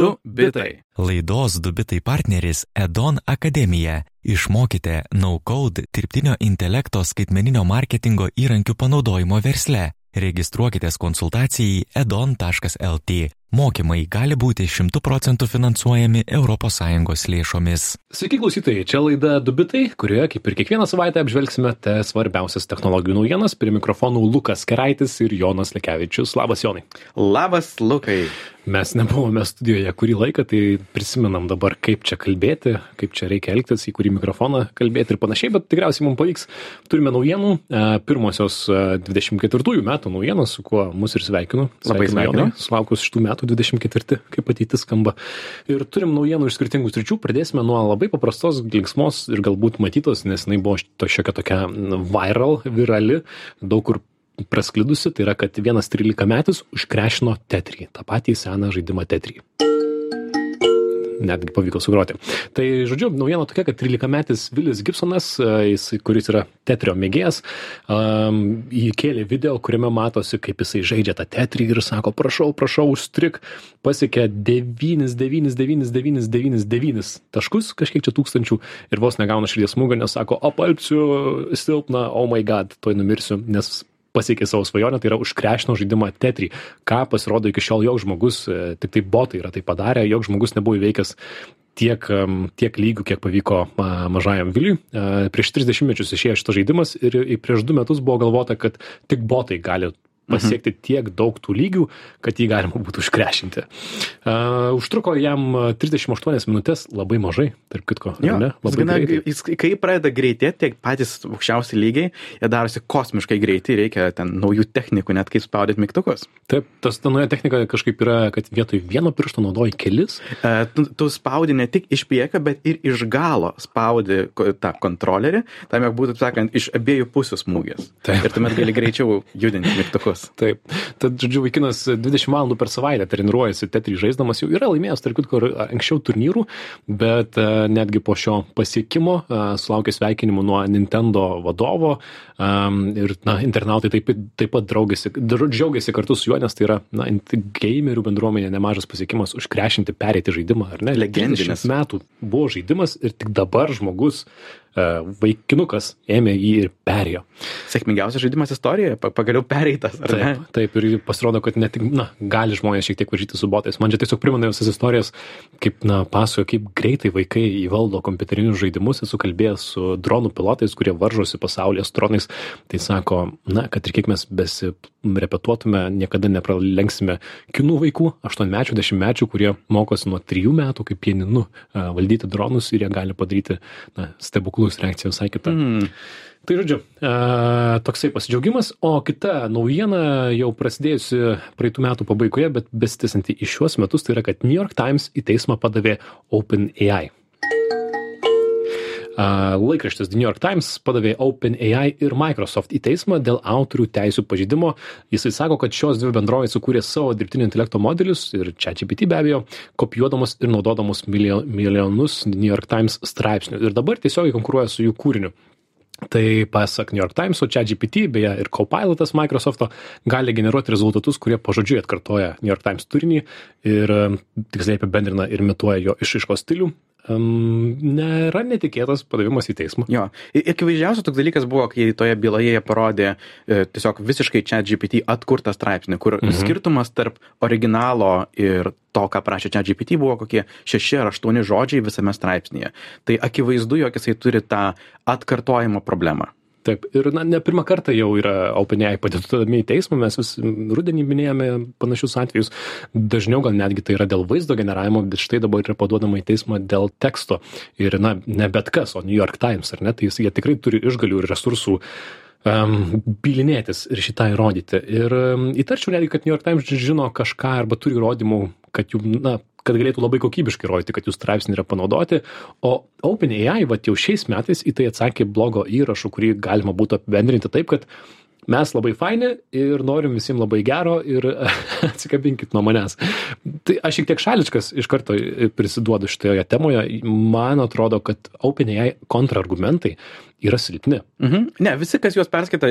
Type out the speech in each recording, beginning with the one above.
Du bitai. Laidos Dubitai partneris Edon Akademija. Išmokite no-code dirbtinio intelekto skaitmeninio marketingo įrankių panaudojimo versle. Registruokitės konsultacijai edon.lt. Mokymai gali būti 100 procentų finansuojami ES lėšomis. Sveiki klausytojai, čia laida Dubitai, kurioje kaip ir kiekvieną savaitę apžvelgsime te svarbiausias technologijų naujienas. Prie mikrofonų Lukas Keraitis ir Jonas Lekevičius. Labas Jonai. Labas Lukai. Mes nebuvome studijoje kurį laiką, tai prisimenam dabar, kaip čia kalbėti, kaip čia reikia elgtis, į kurį mikrofoną kalbėti ir panašiai, bet tikriausiai mums pavyks. Turime naujienų, e, pirmosios 24 e, metų naujienos, su kuo mus ir sveikinu. Labai sveikinu. Sulaukus šitų metų 24, kaip ateitis skamba. Ir turim naujienų iš skirtingų sričių. Pradėsime nuo labai paprastos, linksmos ir galbūt matytos, nes jinai buvo to šiokia tokia viral, virali, daug kur prasklidusi, tai yra, kad vienas 13 metis užkrešino Tetrį, tą patį seną žaidimą Tetrį netgi pavyko sugroti. Tai, žodžiu, naujiena tokia, kad 13-metis Vilis Gibsonas, e, jis, kuris yra tetrio mėgėjas, um, įkėlė video, kuriame matosi, kaip jisai žaidžia tą tetrį ir sako, prašau, prašau, užstrik, pasiekė 99999 taškus, kažkiek čia tūkstančių ir vos negauna širdies smūgio, nes sako, apalpsiu silpną, oh my god, toj numirsiu, nes pasiekė savo svajonę, tai yra užkrešino žaidimą Tetri, ką pasirodo iki šiol joks žmogus, e, tik tai botai yra tai padarę, joks žmogus nebuvo įveikęs tiek, tiek lygių, kiek pavyko mažajam Viliui. E, prieš 30 mečius išėjo šitas žaidimas ir prieš du metus buvo galvota, kad tik botai gali pasiekti mhm. tiek daug tų lygių, kad jį galima būtų užkrešinti. Uh, užtruko jam 38 minutės, labai mažai, tarp kitko. Jo, ne? Labai gana, jis, kai pradeda greitėti, tiek patys aukščiausi lygiai, jie darosi kosmiškai greiti, reikia ten naujų technikų, net kaip spaudyti mygtukus. Taip, tas ta nauja technika kažkaip yra, kad vietoj vieno piršto naudoji kelis. Uh, tu, tu spaudi ne tik iš priekio, bet ir iš galo spaudi tą kontrolerį, tam, jog būtų, sakant, iš abiejų pusių smūgis. Taip. Ir tuomet gali greičiau judinti mygtukus tikslas. Taip. Tad, žodžiu, vaikinas 20 valandų per savaitę treniruojasi Tetri žaisdamas, jau yra laimėjęs, tarp kitko, anksčiau turnyrų, bet netgi po šio pasiekimo sulaukė sveikinimų nuo Nintendo vadovo ir, na, internautai taip, taip pat draugėsi, džiaugiasi kartu su juo, nes tai yra, na, gamerių bendruomenė nemažas pasiekimas užkrešinti, perėti žaidimą, ar ne? Legendinis metų buvo žaidimas ir tik dabar žmogus vaikinukas ėmė jį ir perėjo. Sėkmingiausias žaidimas istorijoje, pagaliau pereitas. Taip, taip, ir pasirodo, kad ne tik, na, gali žmonės šiek tiek varžyti su botais. Man čia tiesiog primena visas istorijas, kaip, na, pasakoja, kaip greitai vaikai įvaldo kompiuterinius žaidimus. Esu kalbėjęs su dronų pilotais, kurie varžosi pasaulyje su dronais. Tai sako, na, kad ir kiek mes besirepetuotume, niekada nepralenksime kinų vaikų, aštuonmečių, dešimtmečių, kurie mokosi nuo trijų metų kaip pieninu valdyti dronus ir jie gali padaryti, na, stebuklų žmogaus reakcija visai kita. Mm. Tai žodžiu, e, toksai pasidžiaugimas, o kita naujiena jau prasidėjusi praeitų metų pabaigoje, bet besitęsanti į šiuos metus, tai yra, kad New York Times į teismą padavė OpenAI. Laikraštis The New York Times padavė OpenAI ir Microsoft į teismą dėl autorių teisų pažydimo. Jisai sako, kad šios dvi bendrovės sukūrė savo dirbtinio intelekto modelius ir čia GPT be abejo, kopijuodamos ir naudodamos milijonus New York Times straipsnių. Ir dabar tiesiogiai konkuruoja su jų kūriniu. Tai pasak New York Times, o čia GPT, beje, ir Copilotas Microsofto gali generuoti rezultatus, kurie pažodžiui atkartoja New York Times turinį ir tiksliai apibendrina ir imituoja jo išaiškos stilių um, nėra netikėtas padavimas į teismą. Jo, ir akivaizdžiausias toks dalykas buvo, kai toje byloje jie parodė e, tiesiog visiškai čia GPT atkurtą straipsnį, kur mhm. skirtumas tarp originalo ir to, ką prašė čia GPT, buvo kokie šeši ar aštuoni žodžiai visame straipsnėje. Tai akivaizdu, jog jisai turi tą atkartojimo problemą. Taip, ir na, ne pirmą kartą jau yra OpenAI padėtami į teismą, mes vis rudenį minėjome panašius atvejus, dažniau gal netgi tai yra dėl vaizdo generavimo, bet štai dabar yra paduodama į teismą dėl teksto. Ir, na, ne bet kas, o New York Times, ar ne, tai jie tikrai turi išgalių ir resursų um, bilinėtis ir šitą įrodyti. Ir um, įtarčiau netgi, kad New York Times žino kažką arba turi įrodymų, kad jų, na, kad galėtų labai kokybiškai rodyti, kad jų straipsniai yra panaudoti. O OpenAI, va jau šiais metais į tai atsakė blogo įrašų, kurį galima būtų apibendrinti taip, kad mes labai faini ir norim visiems labai gero ir atsikabinkit nuo manęs. Tai aš šiek tiek šališkas iš karto prisiduodu šitoje temoje. Man atrodo, kad OpenAI kontrargumentai yra silpni. Mhm. Ne, visi, kas juos perskaita,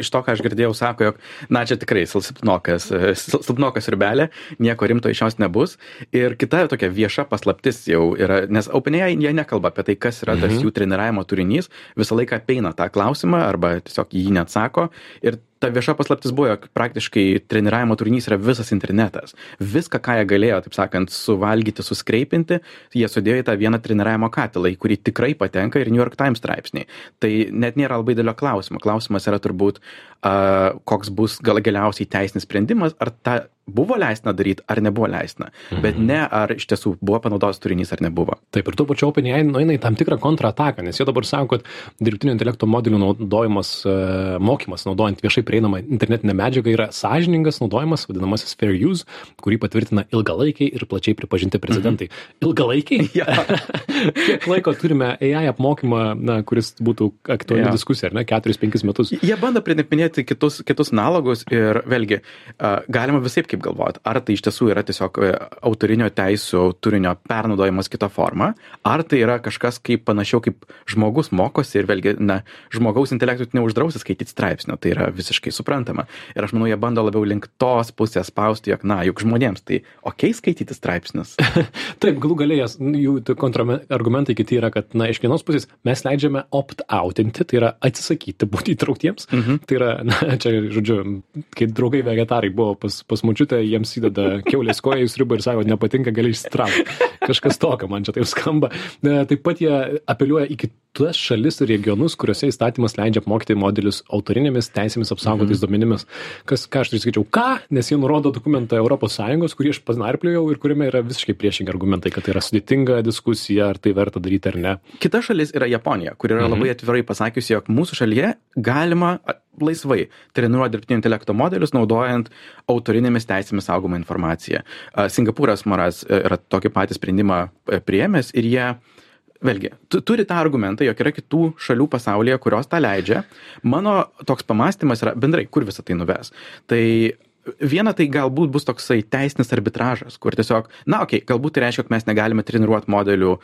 iš to, ką aš girdėjau, sako, jog, na, čia tikrai silpnokas, silpnokas ribelė, nieko rimto iš jos nebus. Ir kita tokia vieša paslaptis jau yra, nes OpenAI jie nekalba apie tai, kas yra mhm. tas jų treniravimo turinys, visą laiką apeina tą klausimą arba tiesiog jį neatsako. Ir ta vieša paslaptis buvo, jog praktiškai treniravimo turinys yra visas internetas. Viską, ką jie galėjo, taip sakant, suvalgyti, suskreipinti, jie sudėjo į tą vieną treniravimo katilą, į kurį tikrai patenka ir New York Times straipsniai. Tai net nėra labai didelio klausimo. Klausimas yra turbūt, uh, koks bus gal galiausiai teisinis sprendimas, ar ta buvo leistina daryt ar nebuvo leistina, mhm. bet ne ar iš tiesų buvo panaudotas turinys ar nebuvo. Taip, ir tuo pačiu OpenAI nueina į tam tikrą kontrataką, nes jie dabar sako, kad dirbtinio intelekto modelių naudojimas, e, mokymas, naudojant viešai prieinamą internetinę medžiagą yra sąžiningas naudojimas, vadinamasis fair use, kurį patvirtina ilgalaikiai ir plačiai pripažinti prezidentai. Mhm. Ilgalaikiai? Ja. Kiek laiko turime AI apmokymą, na, kuris būtų aktuali ja. diskusija, ar ne, 4-5 metus? Jie bando pridėpinėti kitus, kitus analogus ir vėlgi, galima visai kaip galvojat, ar tai iš tiesų yra tiesiog e, autorinio teisų turinio pernaudojimas kita forma, ar tai yra kažkas kaip panašiau kaip žmogus mokosi ir vėlgi, na, žmogaus intelektui neuždrausi skaityti straipsnio, tai yra visiškai suprantama. Ir aš manau, jie bando labiau link tos pusės spausti, jog, na, juk žmonėms tai ok skaityti straipsnius. Taip, galų galėjęs, jų kontrargumentai kiti yra, kad, na, iš vienos pusės mes leidžiame opt-outinti, tai yra atsisakyti būti įtrauktiems. Mhm. Tai yra, na, čia, žodžiu, kai draugai vegetarai buvo pas, pas mučiu močiutė jiems įdeda kiaulės koją į sriubą ir sako, nepatinka, gali išsitraukti. Kažkas tokio, man čia taip skamba. Taip pat jie apeliuoja į kitas šalis ir regionus, kuriuose įstatymas leidžia apmokyti modelius autorinėmis teisėmis apsaugotais mhm. duomenimis. Kas, ką aš tai skaičiau, ką, nes jie nurodo dokumentą ES, kurį aš panarpliojau ir kuriame yra visiškai priešingi argumentai, kad tai yra sudėtinga diskusija, ar tai verta daryti ar ne. Kita šalis yra Japonija, kur yra mhm. labai atvirai pasakiusi, jog mūsų šalyje galima laisvai treniruoti dirbtinio intelekto modelius, naudojant autorinėmis teisėmis saugomą informaciją. Singapūras Moras e, yra tokį patį sprendimą e, priėmęs ir jie vėlgi, turi tą argumentą, jog yra kitų šalių pasaulyje, kurios tą leidžia. Mano toks pamastymas yra bendrai, kur visą tai nuves. Tai viena tai galbūt bus toksai teisinis arbitražas, kur tiesiog, na, okei, okay, galbūt tai reiškia, kad mes negalime treniruoti modelių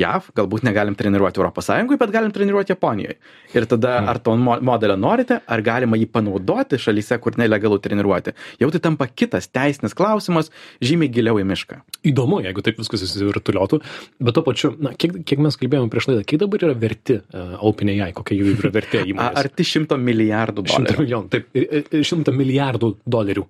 JAV, galbūt negalim treniruoti ES, bet galim treniruoti Japonijoje. Ir tada hmm. ar to modelio norite, ar galima jį panaudoti šalyse, kur nelegalu treniruoti. Jau tai tampa kitas teisinis klausimas, žymiai giliau į mišką. Įdomu, jeigu taip viskas įsivirtuliuotų, bet to pačiu, na, kiek, kiek mes kalbėjome prieš laidą, kiek dabar yra verti uh, OpenAI, kokia jų yra vertė įmonės? Arti šimto milijardų dolerių. Šimto milijonų, taip, šimto milijardų dolerių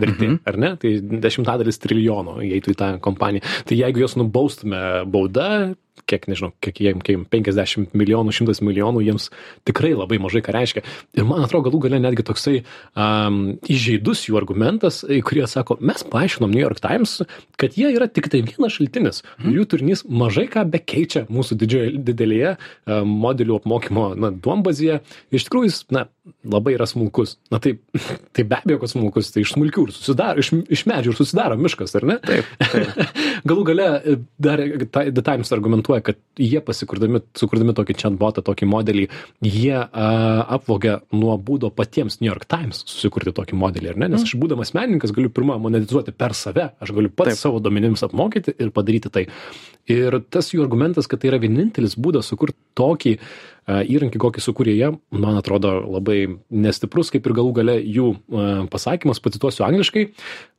vertė, mhm. ar ne? Tai dešimtadalis trilijono įeitų į tą kompaniją. Tai jeigu jos nubaustume bauda, kiek nežinau, kiek jiem, kiek 50 milijonų, 100 milijonų, jiems tikrai labai mažai ką reiškia. Ir man atrodo, galų gale netgi toksai um, įžeidus jų argumentas, kurie sako, mes paaiškinom New York Times, kad jie yra tik tai vienas šaltinis. Mm. Jų turinys mažai ką bekeičia mūsų didžioje, didelėje um, modelių apmokymo na, duombazėje. Iš tikrųjų, jis na, labai yra smulkus. Na tai, tai be abejo, kad smulkus, tai iš smulkių ir susidaro, iš, iš medžių ir susidaro miškas, ar ne? Taip. taip. galų gale dar The Times argumentuoja, kad jie pasikurdami, sukurdami tokį chatbotą, tokį modelį, jie a, apvogia nuo būdo patiems New York Times susikurti tokį modelį, ar ne? Nes mm. aš būdamas menininkas galiu pirmą monetizuoti per save, aš galiu pats Taip. savo duomenims apmokyti ir padaryti tai. Ir tas jų argumentas, kad tai yra vienintelis būdas sukurti tokį a, įrankį, kokį sukūrė jie, man atrodo labai nestiprus, kaip ir galų gale jų a, pasakymas, pacituosiu angliškai.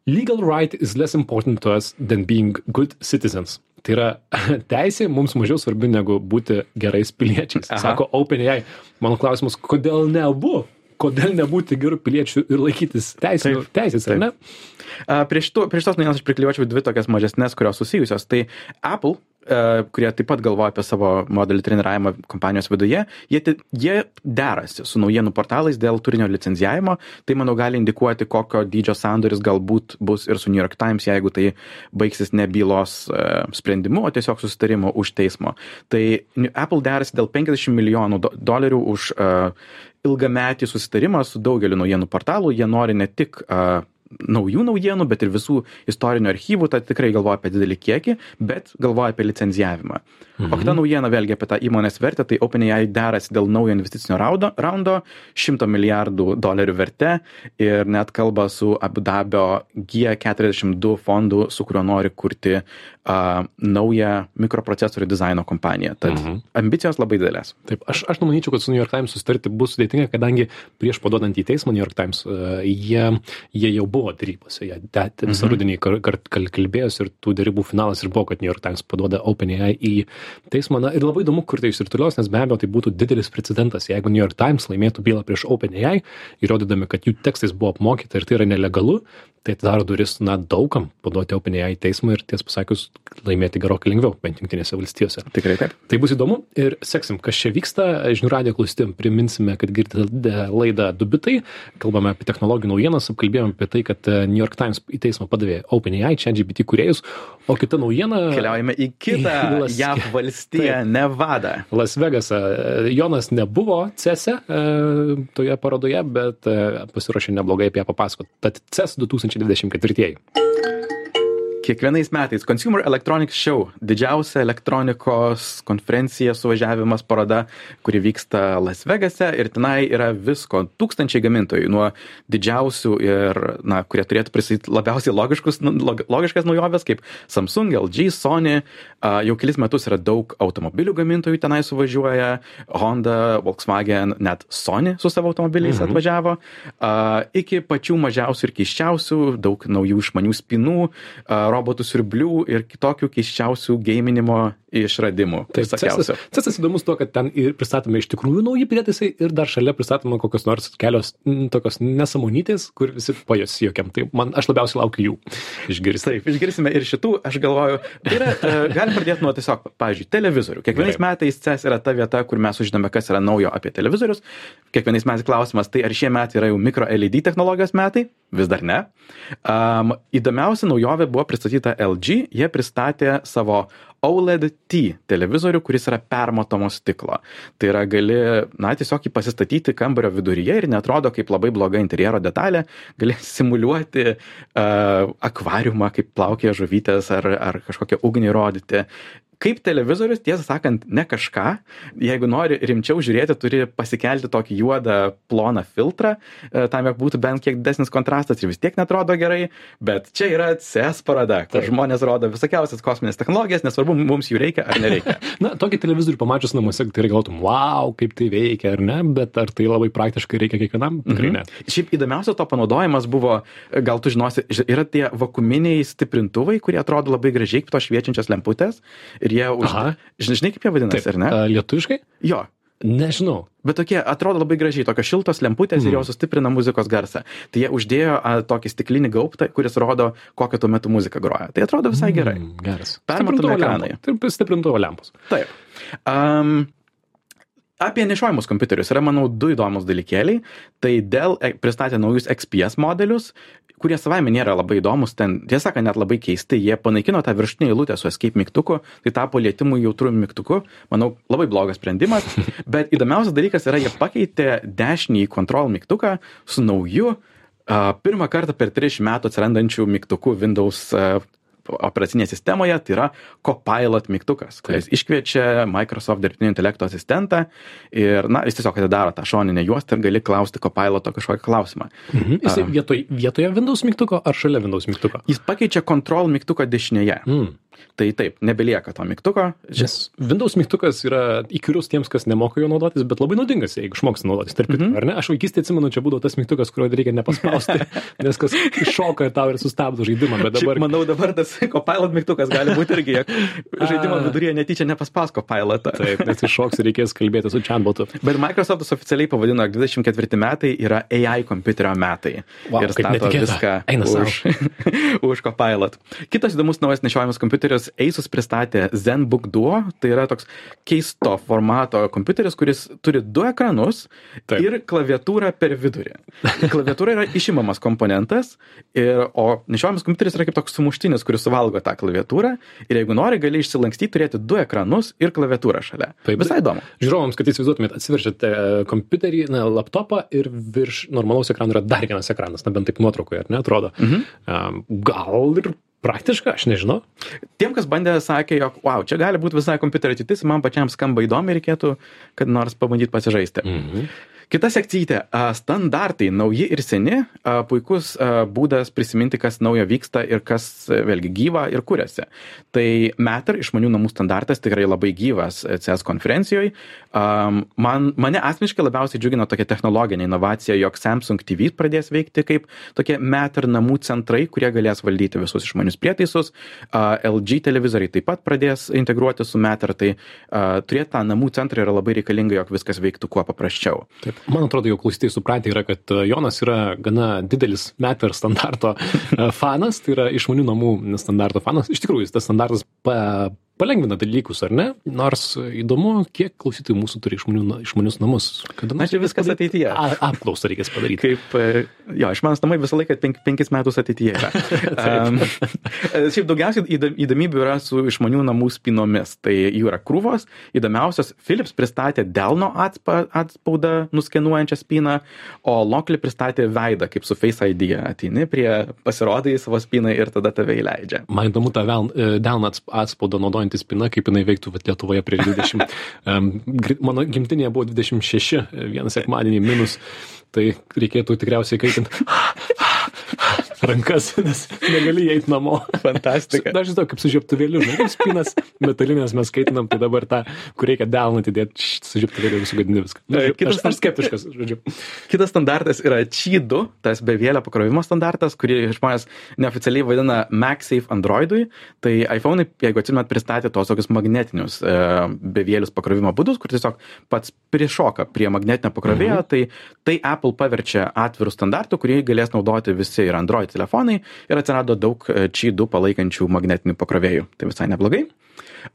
Legal right is less important to us than being good citizens. Tai yra teisė mums mažiau svarbi negu būti gerais piliečiais. Aha. Sako OpenAI. Mano klausimas, kodėl ne abu? Kodėl nebūti gerų piliečių ir laikytis teisės, teisės ar ne? Uh, prieš, tu, prieš tos naujienos aš prikliuočiau dvi tokias mažesnės, kurios susijusios. Tai Apple E, kurie taip pat galvoja apie savo modelių treniravimą kompanijos viduje, jie, jie derasi su naujienų portalais dėl turinio licenzijavimo, tai manau gali indikuoti, kokio dydžio sandoris galbūt bus ir su New York Times, jeigu tai baigsis ne bylos uh, sprendimu, o tiesiog susitarimo už teismo. Tai Apple derasi dėl 50 milijonų do, dolerių už uh, ilgametį susitarimą su daugeliu naujienų portalų, jie nori ne tik uh, naujų naujienų, bet ir visų istorinių archyvų, tai tikrai galvoja apie didelį kiekį, bet galvoja apie licenzijavimą. Mhm. O kita naujiena vėlgi apie tą įmonės vertę, tai OpenAI derasi dėl naujo investicinio raundo, raundo 100 milijardų dolerių verte ir net kalba su Abu Dabio G42 fondu, su kuriuo nori kurti uh, naują mikroprocesorių dizaino kompaniją. Tad mhm. ambicijos labai didelės. Taip, aš, aš manyčiau, kad su New York Times susitarti bus sudėtinga, kadangi prieš paduodant į teismą New York Times, uh, jie, jie jau buvo darybose, jie visą mhm. rudenį kar, kar, kalbėjus ir tų darybų finalas ir buvo, kad New York Times paduoda OpenAI į teismą. Na ir labai įdomu, kur tai išsirtulios, nes be abejo tai būtų didelis precedentas, jeigu New York Times laimėtų bylą prieš OpenAI, įrodydami, kad jų tekstais buvo apmokyta ir tai yra nelegalu, tai atidaro duris na daugam paduoti OpenAI į teismą ir tiesą pasakius laimėti gerokai lengviau, bent jungtinėse valstijose. Tikrai taip. Tai bus įdomu ir seksim, kas čia vyksta. Žinių radijo klausytėm priminsime, kad girdite laidą Dubitai, kalbame apie technologijų naujienas, apkalbėjome apie tai, kad e, New York Times į teismą padavė OpenAI, čia GPT kuriejus, o kita naujiena. Keliaujame į kitą Las... JAV valstiją, Nevada. Las Vegasą. Jonas nebuvo CESE toje parodoje, bet e, pasiruošė neblogai apie ją papasakoti. Tad CES 2000 2024. Kiekvienais metais. Consumer Electronics Show, didžiausia elektronikos konferencija, suvažiavimas, paroda, kuri vyksta Las Vegase ir tenai yra visko, tūkstančiai gamintojų, nuo didžiausių ir, na, kurie turėtų pristatyti labiausiai logiškus, nu, log, logiškas naujoves, kaip Samsung, LG, Sony, jau kelis metus yra daug automobilių gamintojų tenai suvažiuoja, Honda, Volkswagen, net Sony su savo automobiliais mhm. atvažiavo, iki pačių mažiausių ir keiščiausių, daug naujų išmanių spinų, robotų siurblių ir kitokių keiščiausių geiminimo išradimų. Tai visokiausių. Cesas įdomus tuo, kad ten ir pristatome iš tikrųjų nauji prietaisai ir dar šalia pristatome kokios nors kelios m, tokios nesamonytės, kur visi pajas jokiam. Tai man aš labiausiai laukiu jų išgirsti. Taip, išgirsime ir šitų, aš galvoju, tai yra, e, galim pradėti nuo tiesiog, pavyzdžiui, televizorių. Kiekvienais Gerai. metais CES yra ta vieta, kur mes sužinome, kas yra naujo apie televizorius. Kiekvienais metais klausimas, tai ar šie metai yra jau mikro LED technologijos metai? Vis dar ne. Um, įdomiausia naujovė buvo pristatyta LG, jie pristatė savo OLED T televizorių, kuris yra permatomo stiklo. Tai yra gali, na, tiesiog jį pasistatyti kambario viduryje ir netrodo kaip labai bloga interjero detalė, gali simuliuoti uh, akvariumą, kaip plaukia žuvytės ar, ar kažkokią ugnį rodyti kaip televizorius, tiesą sakant, ne kažką. Jeigu nori rimčiau žiūrėti, turi pasikelti tokį juodą ploną filtrą, e, tam, jog būtų bent kiek didesnis kontrastas ir vis tiek netrodo gerai, bet čia yra CS paroda, kur žmonės rodo visokiausias kosminės technologijas, nesvarbu, mums jų reikia ar nereikia. Na, tokį televizorių pamačius namuose, tai galvotum, wow, kaip tai veikia ar ne, bet ar tai labai praktiškai reikia kiekvienam? Tikrai mhm. ne. Šiaip įdomiausia to panaudojimas buvo, gal tu žinosi, yra tie vakuminiai stiprintuvai, kurie atrodo labai gražiai, kaip tos šviečiančios lemputės ir jie už... Aha. Žinai, kaip jie vadinasi, Taip. ar ne? Lietuviškai? Jo. Nežinau. Bet tokie atrodo labai gražiai, tokios šiltos lemputės mm. ir jos sustiprina muzikos garsą. Tai jie uždėjo a, tokį stiklinį gaubtą, kuris rodo, kokią tuo metu muziką groja. Tai atrodo visai gerai. Mm, geras. Permatomi ekranai. Taip, stiprintuvo lempos. Taip. Um, Apie nešiojimus kompiuterius yra, manau, du įdomus dalykėliai. Tai dėl e, pristatė naujus XPS modelius, kurie savaime nėra labai įdomus, ten, tiesą sakant, net labai keisti, jie panaikino tą viršutinę eilutę su escape mygtuku, tai tapo lietimų jautrų mygtuku, manau, labai blogas sprendimas, bet įdomiausias dalykas yra, jie pakeitė dešinį control mygtuką su nauju, pirmą kartą per 30 metų atsirandančių mygtukų Windows operacinėje sistemoje, tai yra Copilot mygtukas, kuris iškviečia Microsoft dirbtinio intelekto asistentą ir, na, jis tiesiog atidaro tą šoninę juostą ir gali klausti Copiloto kažkokį klausimą. Mhm. Jis vietoj, vietoje Windows mygtuko ar šalia Windows mygtuko? Jis pakeičia Control mygtuką dešinėje. Mm. Tai taip, nebelieka to mygtuko. Nes Windows mygtukas yra įkyrius tiems, kas nemoka jo naudotis, bet labai naudingas, jeigu išmoks naudotis. Tarp kitko, mm -hmm. ar ne? Aš vaikystėje atsimenu, čia būdavo tas mygtukas, kurio reikia nepaspausti, nes kas iššoka ir tau ir sustabdo žaidimą. Bet dabar... Šiaip, manau, dabar tas Copilot mygtukas gali būti irgi, žaidimo viduryje netyčia nepaspaus Copilotą. Taip, nes iššoks ir reikės kalbėti su chatbotu. Bet Microsoftas oficialiai pavadino 24 metai yra AI kompiuterio metai. Wow, ir stato viską už, už Copilot. Kitas įdomus naujas nešiojamas kompiuteris kompiuterius Asus pristatė ZenBook Duo, tai yra toks keisto formato kompiuteris, kuris turi du ekranus Taip. ir klaviatūrą per vidurį. Klaviatūra yra išimamas komponentas, ir, o nešiojamas kompiuteris yra kaip toks sumuštinis, kuris suvalgo tą klaviatūrą ir jeigu nori, gali išsilankstyti, turėti du ekranus ir klaviatūrą šalia. Taip, Visai įdomu. Žiūrovams, kad įsivaizduotumėt, atsiverčiate kompiuterį, na, laptopą ir virš normalaus ekrano yra dar vienas ekranas, na bent taip nuotraukoje, ar ne, atrodo. Mhm. Gal ir Praktiška, aš nežinau. Tiem, kas bandė, sakė, jog, wow, čia gali būti visai kompiuterio ateitis, man pačiam skamba įdomi, reikėtų, kad nors pabandyti pasižaisti. Mhm. Kita sekcytė - standartai, nauji ir seni, puikus būdas prisiminti, kas naujo vyksta ir kas vėlgi gyva ir kuriasi. Tai Matter išmanių namų standartas tikrai labai gyvas CS konferencijoje. Man, mane asmeniškai labiausiai džiugina tokia technologinė inovacija, jog Samsung TV pradės veikti kaip tokie Matter namų centrai, kurie galės valdyti visus išmanius prietaisus. LG televizoriai taip pat pradės integruoti su Matter, tai turėti tą namų centrą yra labai reikalinga, jog viskas veiktų kuo paprasčiau. Taip man atrodo jau klausytojai supratę yra kad e, jonas yra gana didelis meter standarto e, fanas. Tai yra išmanių namų standarto fanas. Iš tikrųjų tas standartas pa palengvina dalykus, ar ne? Nors įdomu, kiek klausytojų mūsų turi išmanių, išmanius namus. Kada Na, čia viskas ateityje. A, apklausą reikės padaryti. Kaip, e, jo, išmanus namai visą laiką penk, penkis metus ateityje yra. um, šiaip daugiausiai įdomybių yra su išmanių namų spinomis. Tai jų yra krūvos. Įdomiausias Philips pristatė delno atspa, atspaudą nuskenuojančią spiną, o Lokli pristatė veidą, kaip su Face ID. Ateini prie pasirodai savo spiną ir tada tave įleidžia. Man įdomu tą e, delną atspaudą naudojant spina, kaip jinai veiktų vat, Lietuvoje prieš 20. Um, mano gimtinėje buvo 26, vieną sekmadienį minus, tai reikėtų tikriausiai kaitinti rankas, nes negali eiti namo. Fantastika. Aš žinau, kaip su žiaptuvėliu, žinai, spinas metalinės mes skaitinam, tai dabar tą, kur reikia delną atidėti, su žiaptuvėliu sugadinti viską. Na, nu, kitas, aš, aš skeptiškas, žodžiu. Kitas standartas yra Qi2, tas bevėlio pakrovimo standartas, kurį žmonės neoficialiai vadina MagSafe Androidui. Tai iPhone, jeigu atsimet, pristatė tos tokius magnetinius e, bevėlius pakrovimo būdus, kur tiesiog pats prišoka prie magnetinio pakrovėjo, mhm. tai tai Apple paverčia atvirų standartų, kurį galės naudoti visi ir Android telefonai ir atsirado daug Qi 2 palaikančių magnetinių pakrovėjų. Tai visai neblogai.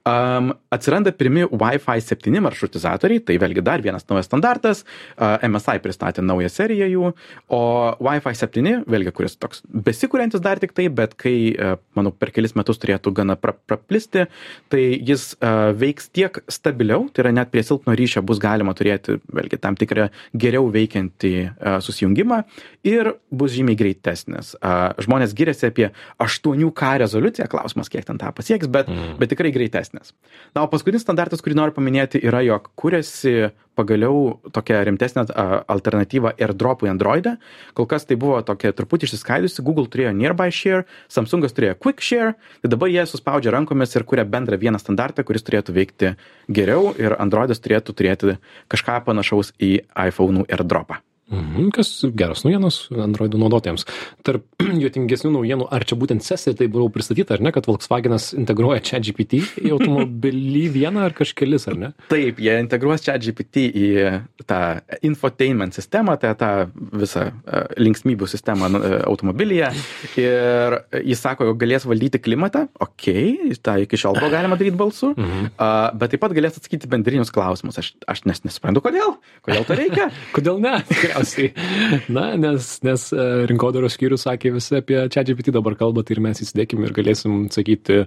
Um, atsiranda pirmi Wi-Fi 7 maršrutizatoriai, tai vėlgi dar vienas naujas standartas, uh, MSI pristatė naują seriją jų, o Wi-Fi 7, vėlgi, kuris toks besikūrentis dar tik tai, bet kai, uh, manau, per kelis metus turėtų gana pra, praplisti, tai jis uh, veiks tiek stabiliau, tai yra net prie silpno ryšio bus galima turėti, vėlgi, tam tikrą geriau veikiantį uh, susijungimą ir bus žymiai greitesnis. Uh, žmonės giriasi apie 8K rezoliuciją, klausimas, kiek ten tą pasieks, bet, mm. bet tikrai greitesnis greitesnės. Na, o paskutinis standartas, kurį noriu paminėti, yra, jog kūrėsi pagaliau tokia rimtesnė alternatyva airdropui Android'e. Kol kas tai buvo tokia truputį išsiskaidusi, Google turėjo Nearby Share, Samsungas turėjo Quick Share, tai dabar jie suspaudžia rankomis ir kuria bendrą vieną standartą, kuris turėtų veikti geriau ir Android'as turėtų turėti kažką panašaus į iPhone'ų airdropą. Mhm, kas geros naujienos Android naudotojams. Tarp juotingesnių naujienų, ar čia būtent sesija tai buvo pristatyta, ar ne, kad Volkswagenas integruoja čia GPT į automobilį vieną ar kažkelis, ar ne? Taip, jie integruos čia GPT į tą infotainment sistemą, tai tą visą e, linksmybių sistemą e, automobilyje. Ir jis sako, jog galės valdyti klimatą, okei, okay, tą iki šiol buvo galima daryti balsu, mhm. bet taip pat galės atsakyti bendrinius klausimus. Aš, aš nes, nesuprantu, kodėl. Kodėl to reikia? kodėl ne? tikriausiai. Na, nes, nes e, rinkodaros skyrius sakė visi apie čia GPT dabar kalba, tai ir mes įsidėkime ir galėsim sakyti,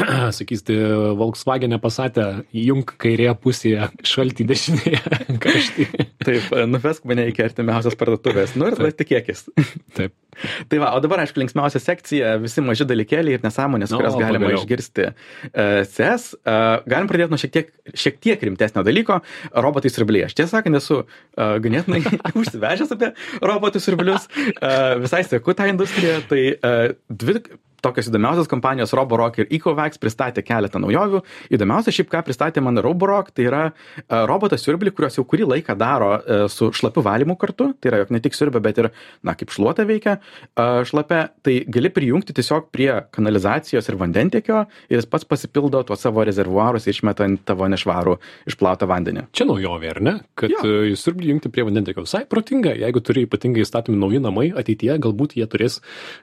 sakysite, Volkswagen pasatę, jung kairėje pusėje, šaltį dešinėje, karštį. Taip, nuvesk mane iki artimiausios parduotuvės. Nu ir tada tikėkis. Taip. Tai va, o dabar, aišku, linksmiausia sekcija, visi maži dalykėliai ir nesąmonės, kurias no, galima pagaliau. išgirsti e, CS. Uh, e, galim pradėti nuo šiek tiek, šiek tiek rimtesnio dalyko - robotai siurbliai. Aš tiesą sakant, esu uh, ganėtinai užsivežęs apie robotų siurblius, visai seku tą industriją. Tai dvi tokios įdomiausios kompanijos Roborock ir Ecovax pristatė keletą naujovių. Įdomiausia šiaip ką pristatė man Roborock, tai yra uh, robotas siurblį, kuriuos jau kurį laiką daro uh, su šlapiu valymu kartu. Tai yra, jog ne tik siurbia, bet ir, na, kaip šluota veikia uh, šlapia. Tai gali prijungti tiesiog prie kanalizacijos ir vandentiekio ir jis pats pasipildo tuos savo rezervuarus ir išmeta ant tavo nešvarų išplautą vandenį. Čia naujovė, ar ne? Kad jo. siurblį jungti prie vandentiekio visai protinga. Jeigu turi ypatingai statomi nauji namai ateityje, galbūt jie turės,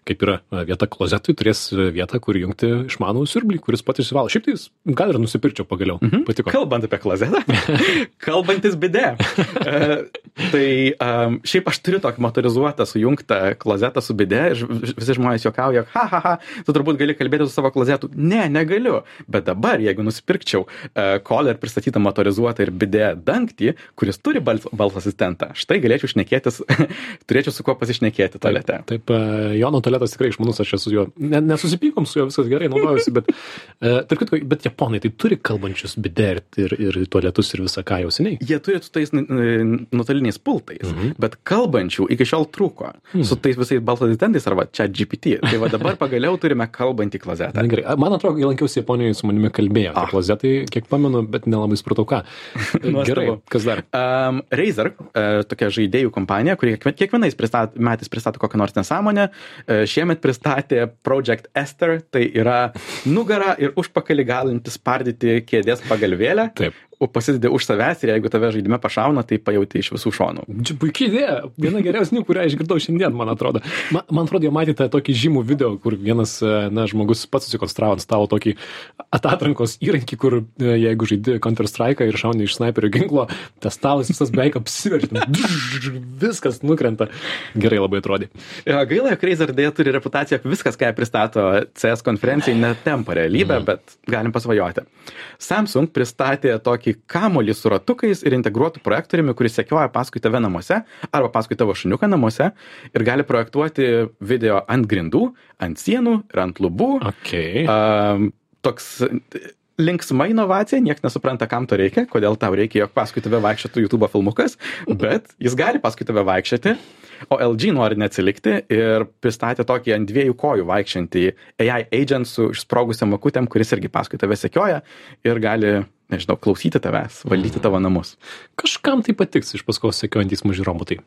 kaip yra vieta klozetui, turės vietą, kur jungti išmanų siurblį, kuris pats išsivalo. Šiaip tai jis gal ir nusipirčiau pagaliau. Mhm. Patiko. Kalbant apie klozetą, kalbantis bidė. uh, tai um, šiaip aš turiu tokį motorizuotą sujungtą klozetą su bidė ir visi žmonės juokauja, ha, ha, ha, tu turbūt gali kalbėti su savo klozetu. Ne, negaliu. Bet dabar, jeigu nusipirkčiau uh, koler pristatytą motorizuotą ir bidė dangtį, kuris turi balso, balso asistentą, štai galėčiau šnekėtis, turėčiau su kuo pasišnekėti tualete. Taip, taip Jono tualetas tikrai išmanus, aš esu juo, ne, nesusipykom su juo, viskas gerai, naudojusi, bet, uh, tarp kitko, bet japonai tai turi kalbančius bider ir, ir tualetus ir visą ką jau seniai. Jie turi su tais nuotoliniais pultais, mhm. bet kalbančių iki šiol trūko. Mhm. Su tais visais balso asistentais arba čia GPT. Tai va dabar pagaliau turime kalbantį klozetą. Na, gerai, man atrodo, lankiausi Japonijoje, su manimi kalbėjo ah. klozetai, kiek pamenu, bet nelabai supratau ką. gerai, kas dar? Um, Razer, uh, tokia žaidėjų kompanija, kuri kiekvienais pristat, metais pristato kokią nors nesąmonę, uh, šiemet pristatė Project Esther, tai yra nugarą ir užpakalį galinti spardyti kėdės pagalvėlę. Taip pasidedi už savęs ir jeigu tave žaidime pašauna, tai pajauti iš visų šonų. Čia puikiai idėja, viena geriausių, kurią išgirdau šiandien, man atrodo. Man, man atrodo, jau matėte tokį žymų video, kur vienas na, žmogus pats susikonstravo ant stalo tokį atatrankos įrankį, kur jeigu žaidi Counter Strike ir šauni iš sniperio ginklo, tas stalas visas beveik apsiverčia, viskas nukrenta. Gerai labai atrodė. Ja, gaila, jog Razer dėja turi reputaciją, viskas, ką pristato CS konferencijai, netempa realybę, mm. bet galim pasvajoti. Samsung pristatė tokį tokį kamolį su ratukais ir integruotu projektoriumi, kuris sekioja paskui tave namuose arba paskui tavo šuniuką namuose ir gali projektuoti video ant grindų, ant sienų ir ant lubų. Okay. Um, toks linksma inovacija, niekas nesupranta, kam to reikia, kodėl tau reikia, jog paskui tave vaikščiotų YouTube filmukas, bet jis gali paskui tave vaikščioti, o LG nori neatsilikti ir pristatė tokį ant dviejų kojų vaikščiantį AI agent su išsprogusiam akutėm, kuris irgi paskui tave sekioja ir gali nežinau, klausyti tavęs, valdyti tavo namus. Kažkam tai patiks iš paskos sekiojantys maži robotai.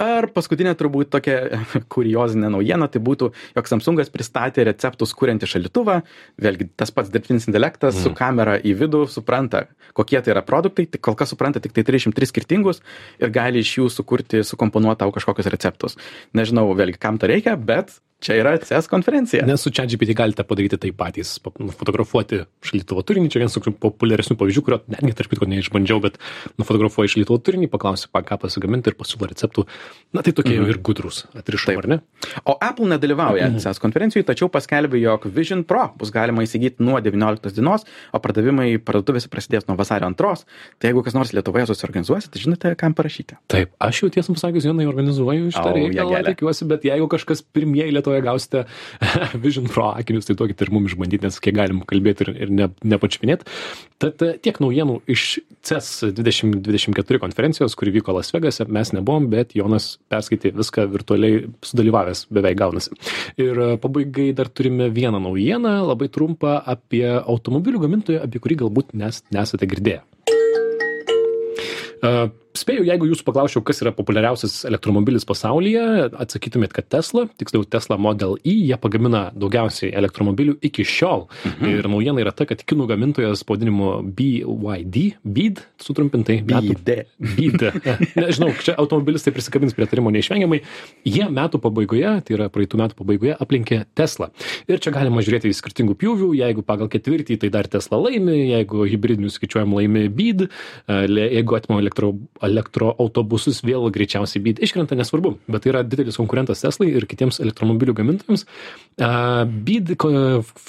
Ar paskutinė turbūt tokia kuriozinė naujiena, tai būtų, jog Samsungas pristatė receptus kuriantį šalituvą, vėlgi tas pats dirbtinis intelektas mm. su kamera į vidų supranta, kokie tai yra produktai, tik kol kas supranta tik tai 303 skirtingus ir gali iš jų sukurti, sukomponuoti tau kažkokius receptus. Nežinau, vėlgi, kam to reikia, bet čia yra CES konferencija. Nes su ChatGPT galite padaryti tai patys, nufotografuoti šaldytuvo turinį, čia vienas tokių populiaresnių pavyzdžių, kurio netgi tarp kitko neišbandžiau, bet nufotografuoji šaldytuvo turinį, paklausi, ką pasigaminti ir pasiūlo receptų. Na tai tokie mm -hmm. ir gudrus atrišai, ar ne? O Apple nedalyvauja mm -hmm. CES konferencijoje, tačiau paskelbė, jog Vision Pro bus galima įsigyti nuo 19 dienos, o pardavimai parduotuvėse prasidės nuo vasario 2. Tai jeigu kas nors Lietuvoje susiorganizuosi, tai žinote, kam parašyti. Taip, aš jau tiesą pasakius, vienai organizuoju iš reikalą, tikiuosi, bet jeigu kažkas pirmieji Lietuvoje gausite Vision Pro akinius, tai duokit ir mums išbandyti, nes kiek galim kalbėti ir, ir ne, nepačiupinėti. Tad e, tiek naujienų iš CES 2024 konferencijos, kuri vyko Las Vegase, mes nebuvom, bet Jonas perskaitė viską virtualiai sudalyvavęs, beveik gaunasi. Ir e, pabaigai dar turime vieną naujieną, labai trumpą apie automobilių gamintoją, apie kurį galbūt nes, nesate girdėję. Uh, spėju jeigu jūsų paklausčiau kas yra populiariausias elektromobilis pasaulyje atsakytumėt kad tesla tiksliau tesla model y jie pagamina daugiausiai elektromobilių iki šiol. Mhm. ir naujiena yra ta kad kinų gamintojas pavadinimu byd byd sutrumpintai metų byd nežinau čia automobilistai prisikabins prie tarimo neišvengiamai. Jie metų pabaigoje tai yra praeitų metų pabaigoje aplenkė teslą ir čia galima žiūrėti į skirtingų pjūvių. Jeigu pagal ketvirtį tai dar tesla laimi. Jeigu hibridinius skaičiuojam laimi byd jeigu atimam elektro elektroautobusus vėl greičiausiai byt iškrenta, nesvarbu, bet tai yra didelis konkurentas Teslai ir kitiems elektromobilių gamintojams. Byd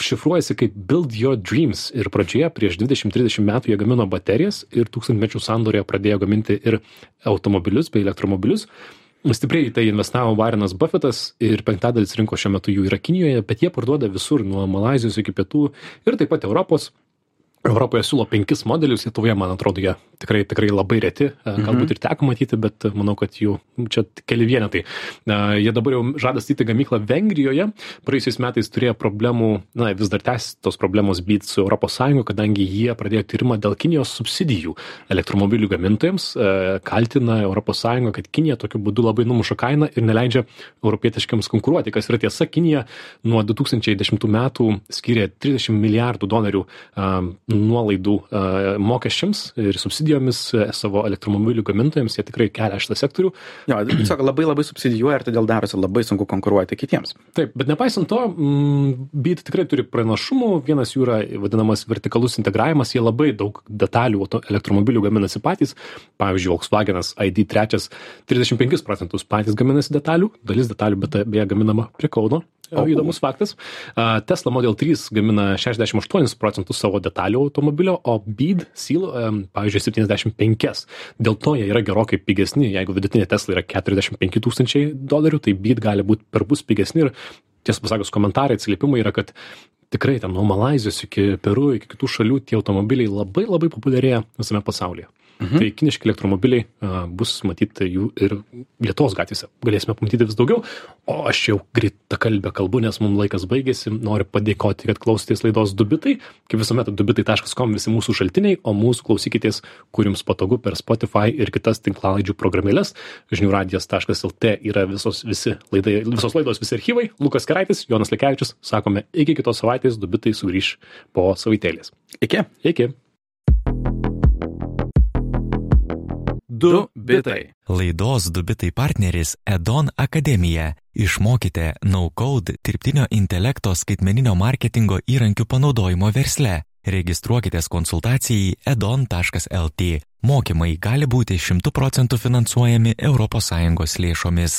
šifruojasi kaip Build Your Dreams ir pradžioje prieš 20-30 metų jie gamino baterijas ir tūkstantmečių sandorėje pradėjo gaminti ir automobilius bei elektromobilius. Stipriai į tai investavo Varinas Buffetas ir penktadalis rinkos šiuo metu jų yra Kinijoje, bet jie parduoda visur, nuo Malazijos iki pietų ir taip pat Europos europoje siūlo penkis modelius lietuvoje man atrodo jie tikrai tikrai labai reti. E, galbūt ir teko matyti bet manau kad jų čia keli vienetai. Na jie dabar jau žada statyti gamyklą vengrijoje. Praėjusiais metais turėjo problemų na vis dar tęsiasi tos problemos byt su europos sąjunga kadangi jie pradėjo tyrimą dėl kinijos subsidijų elektromobilių gamintojams e, kaltina europos sąjungą kad kinija tokiu būdu labai numuša kainą ir neleidžia europietiškiems konkuruoti. Kas yra tiesa kinija nuo du tūkstančiai dešimtų metų skyrė trisdešim milijardų dolerių nuolaidų mokesčiams ir subsidijomis savo elektromobilių gamintojams, jie tikrai kelia šitą sektorių. Jo, tiesiog labai labai subsidijuoja ir todėl darosi labai sunku konkuruoti kitiems. Taip, bet nepaisant to, mm, BIT tikrai turi pranašumų, vienas jų yra vadinamas vertikalus integravimas, jie labai daug detalių elektromobilių gaminasi patys, pavyzdžiui, Volkswagenas ID3 35 procentus patys gaminasi detalių, dalis detalių, bet beje gaminama prie Kauno, įdomus faktas. Tesla Model 3 gamina 68 procentus savo detalių automobilio, o Bead Seal, pavyzdžiui, 75. Dėl to jie yra gerokai pigesni. Jeigu vidutinė Tesla yra 45 tūkstančiai dolerių, tai Bead gali būti per bus pigesni ir tiesą pasakius komentarai, atsiliepimai yra, kad tikrai ten nuo Malazijos iki Peru, iki kitų šalių tie automobiliai labai labai populiarėja visame pasaulyje. Mhm. Tai kiniški elektromobiliai a, bus matyti jų ir Lietuvos gatvėse. Galėsime pamatyti vis daugiau. O aš jau greitą kalbę kalbu, nes mums laikas baigėsi. Noriu padėkoti, kad klausotės laidos Dubitai. Kaip visuomet, dubitai.com visi mūsų šaltiniai, o mūsų klausykitės, kur jums patogu per Spotify ir kitas tinklalaidžių programėlės. žiniųradijas.lt yra visos, visi laidai, visos laidos, visi archyvai. Lukas Keraitis, Jonas Lekevičius. Sakome, iki kitos savaitės Dubitai sugrįž po savaitėlės. Iki. Iki. Du bitai. Laidos du bitai partneris Edon Akademija. Išmokite no-code dirbtinio intelekto skaitmeninio marketingo įrankių panaudojimo versle. Registruokitės konsultacijai edon.lt. Mokymai gali būti 100 procentų finansuojami ES lėšomis.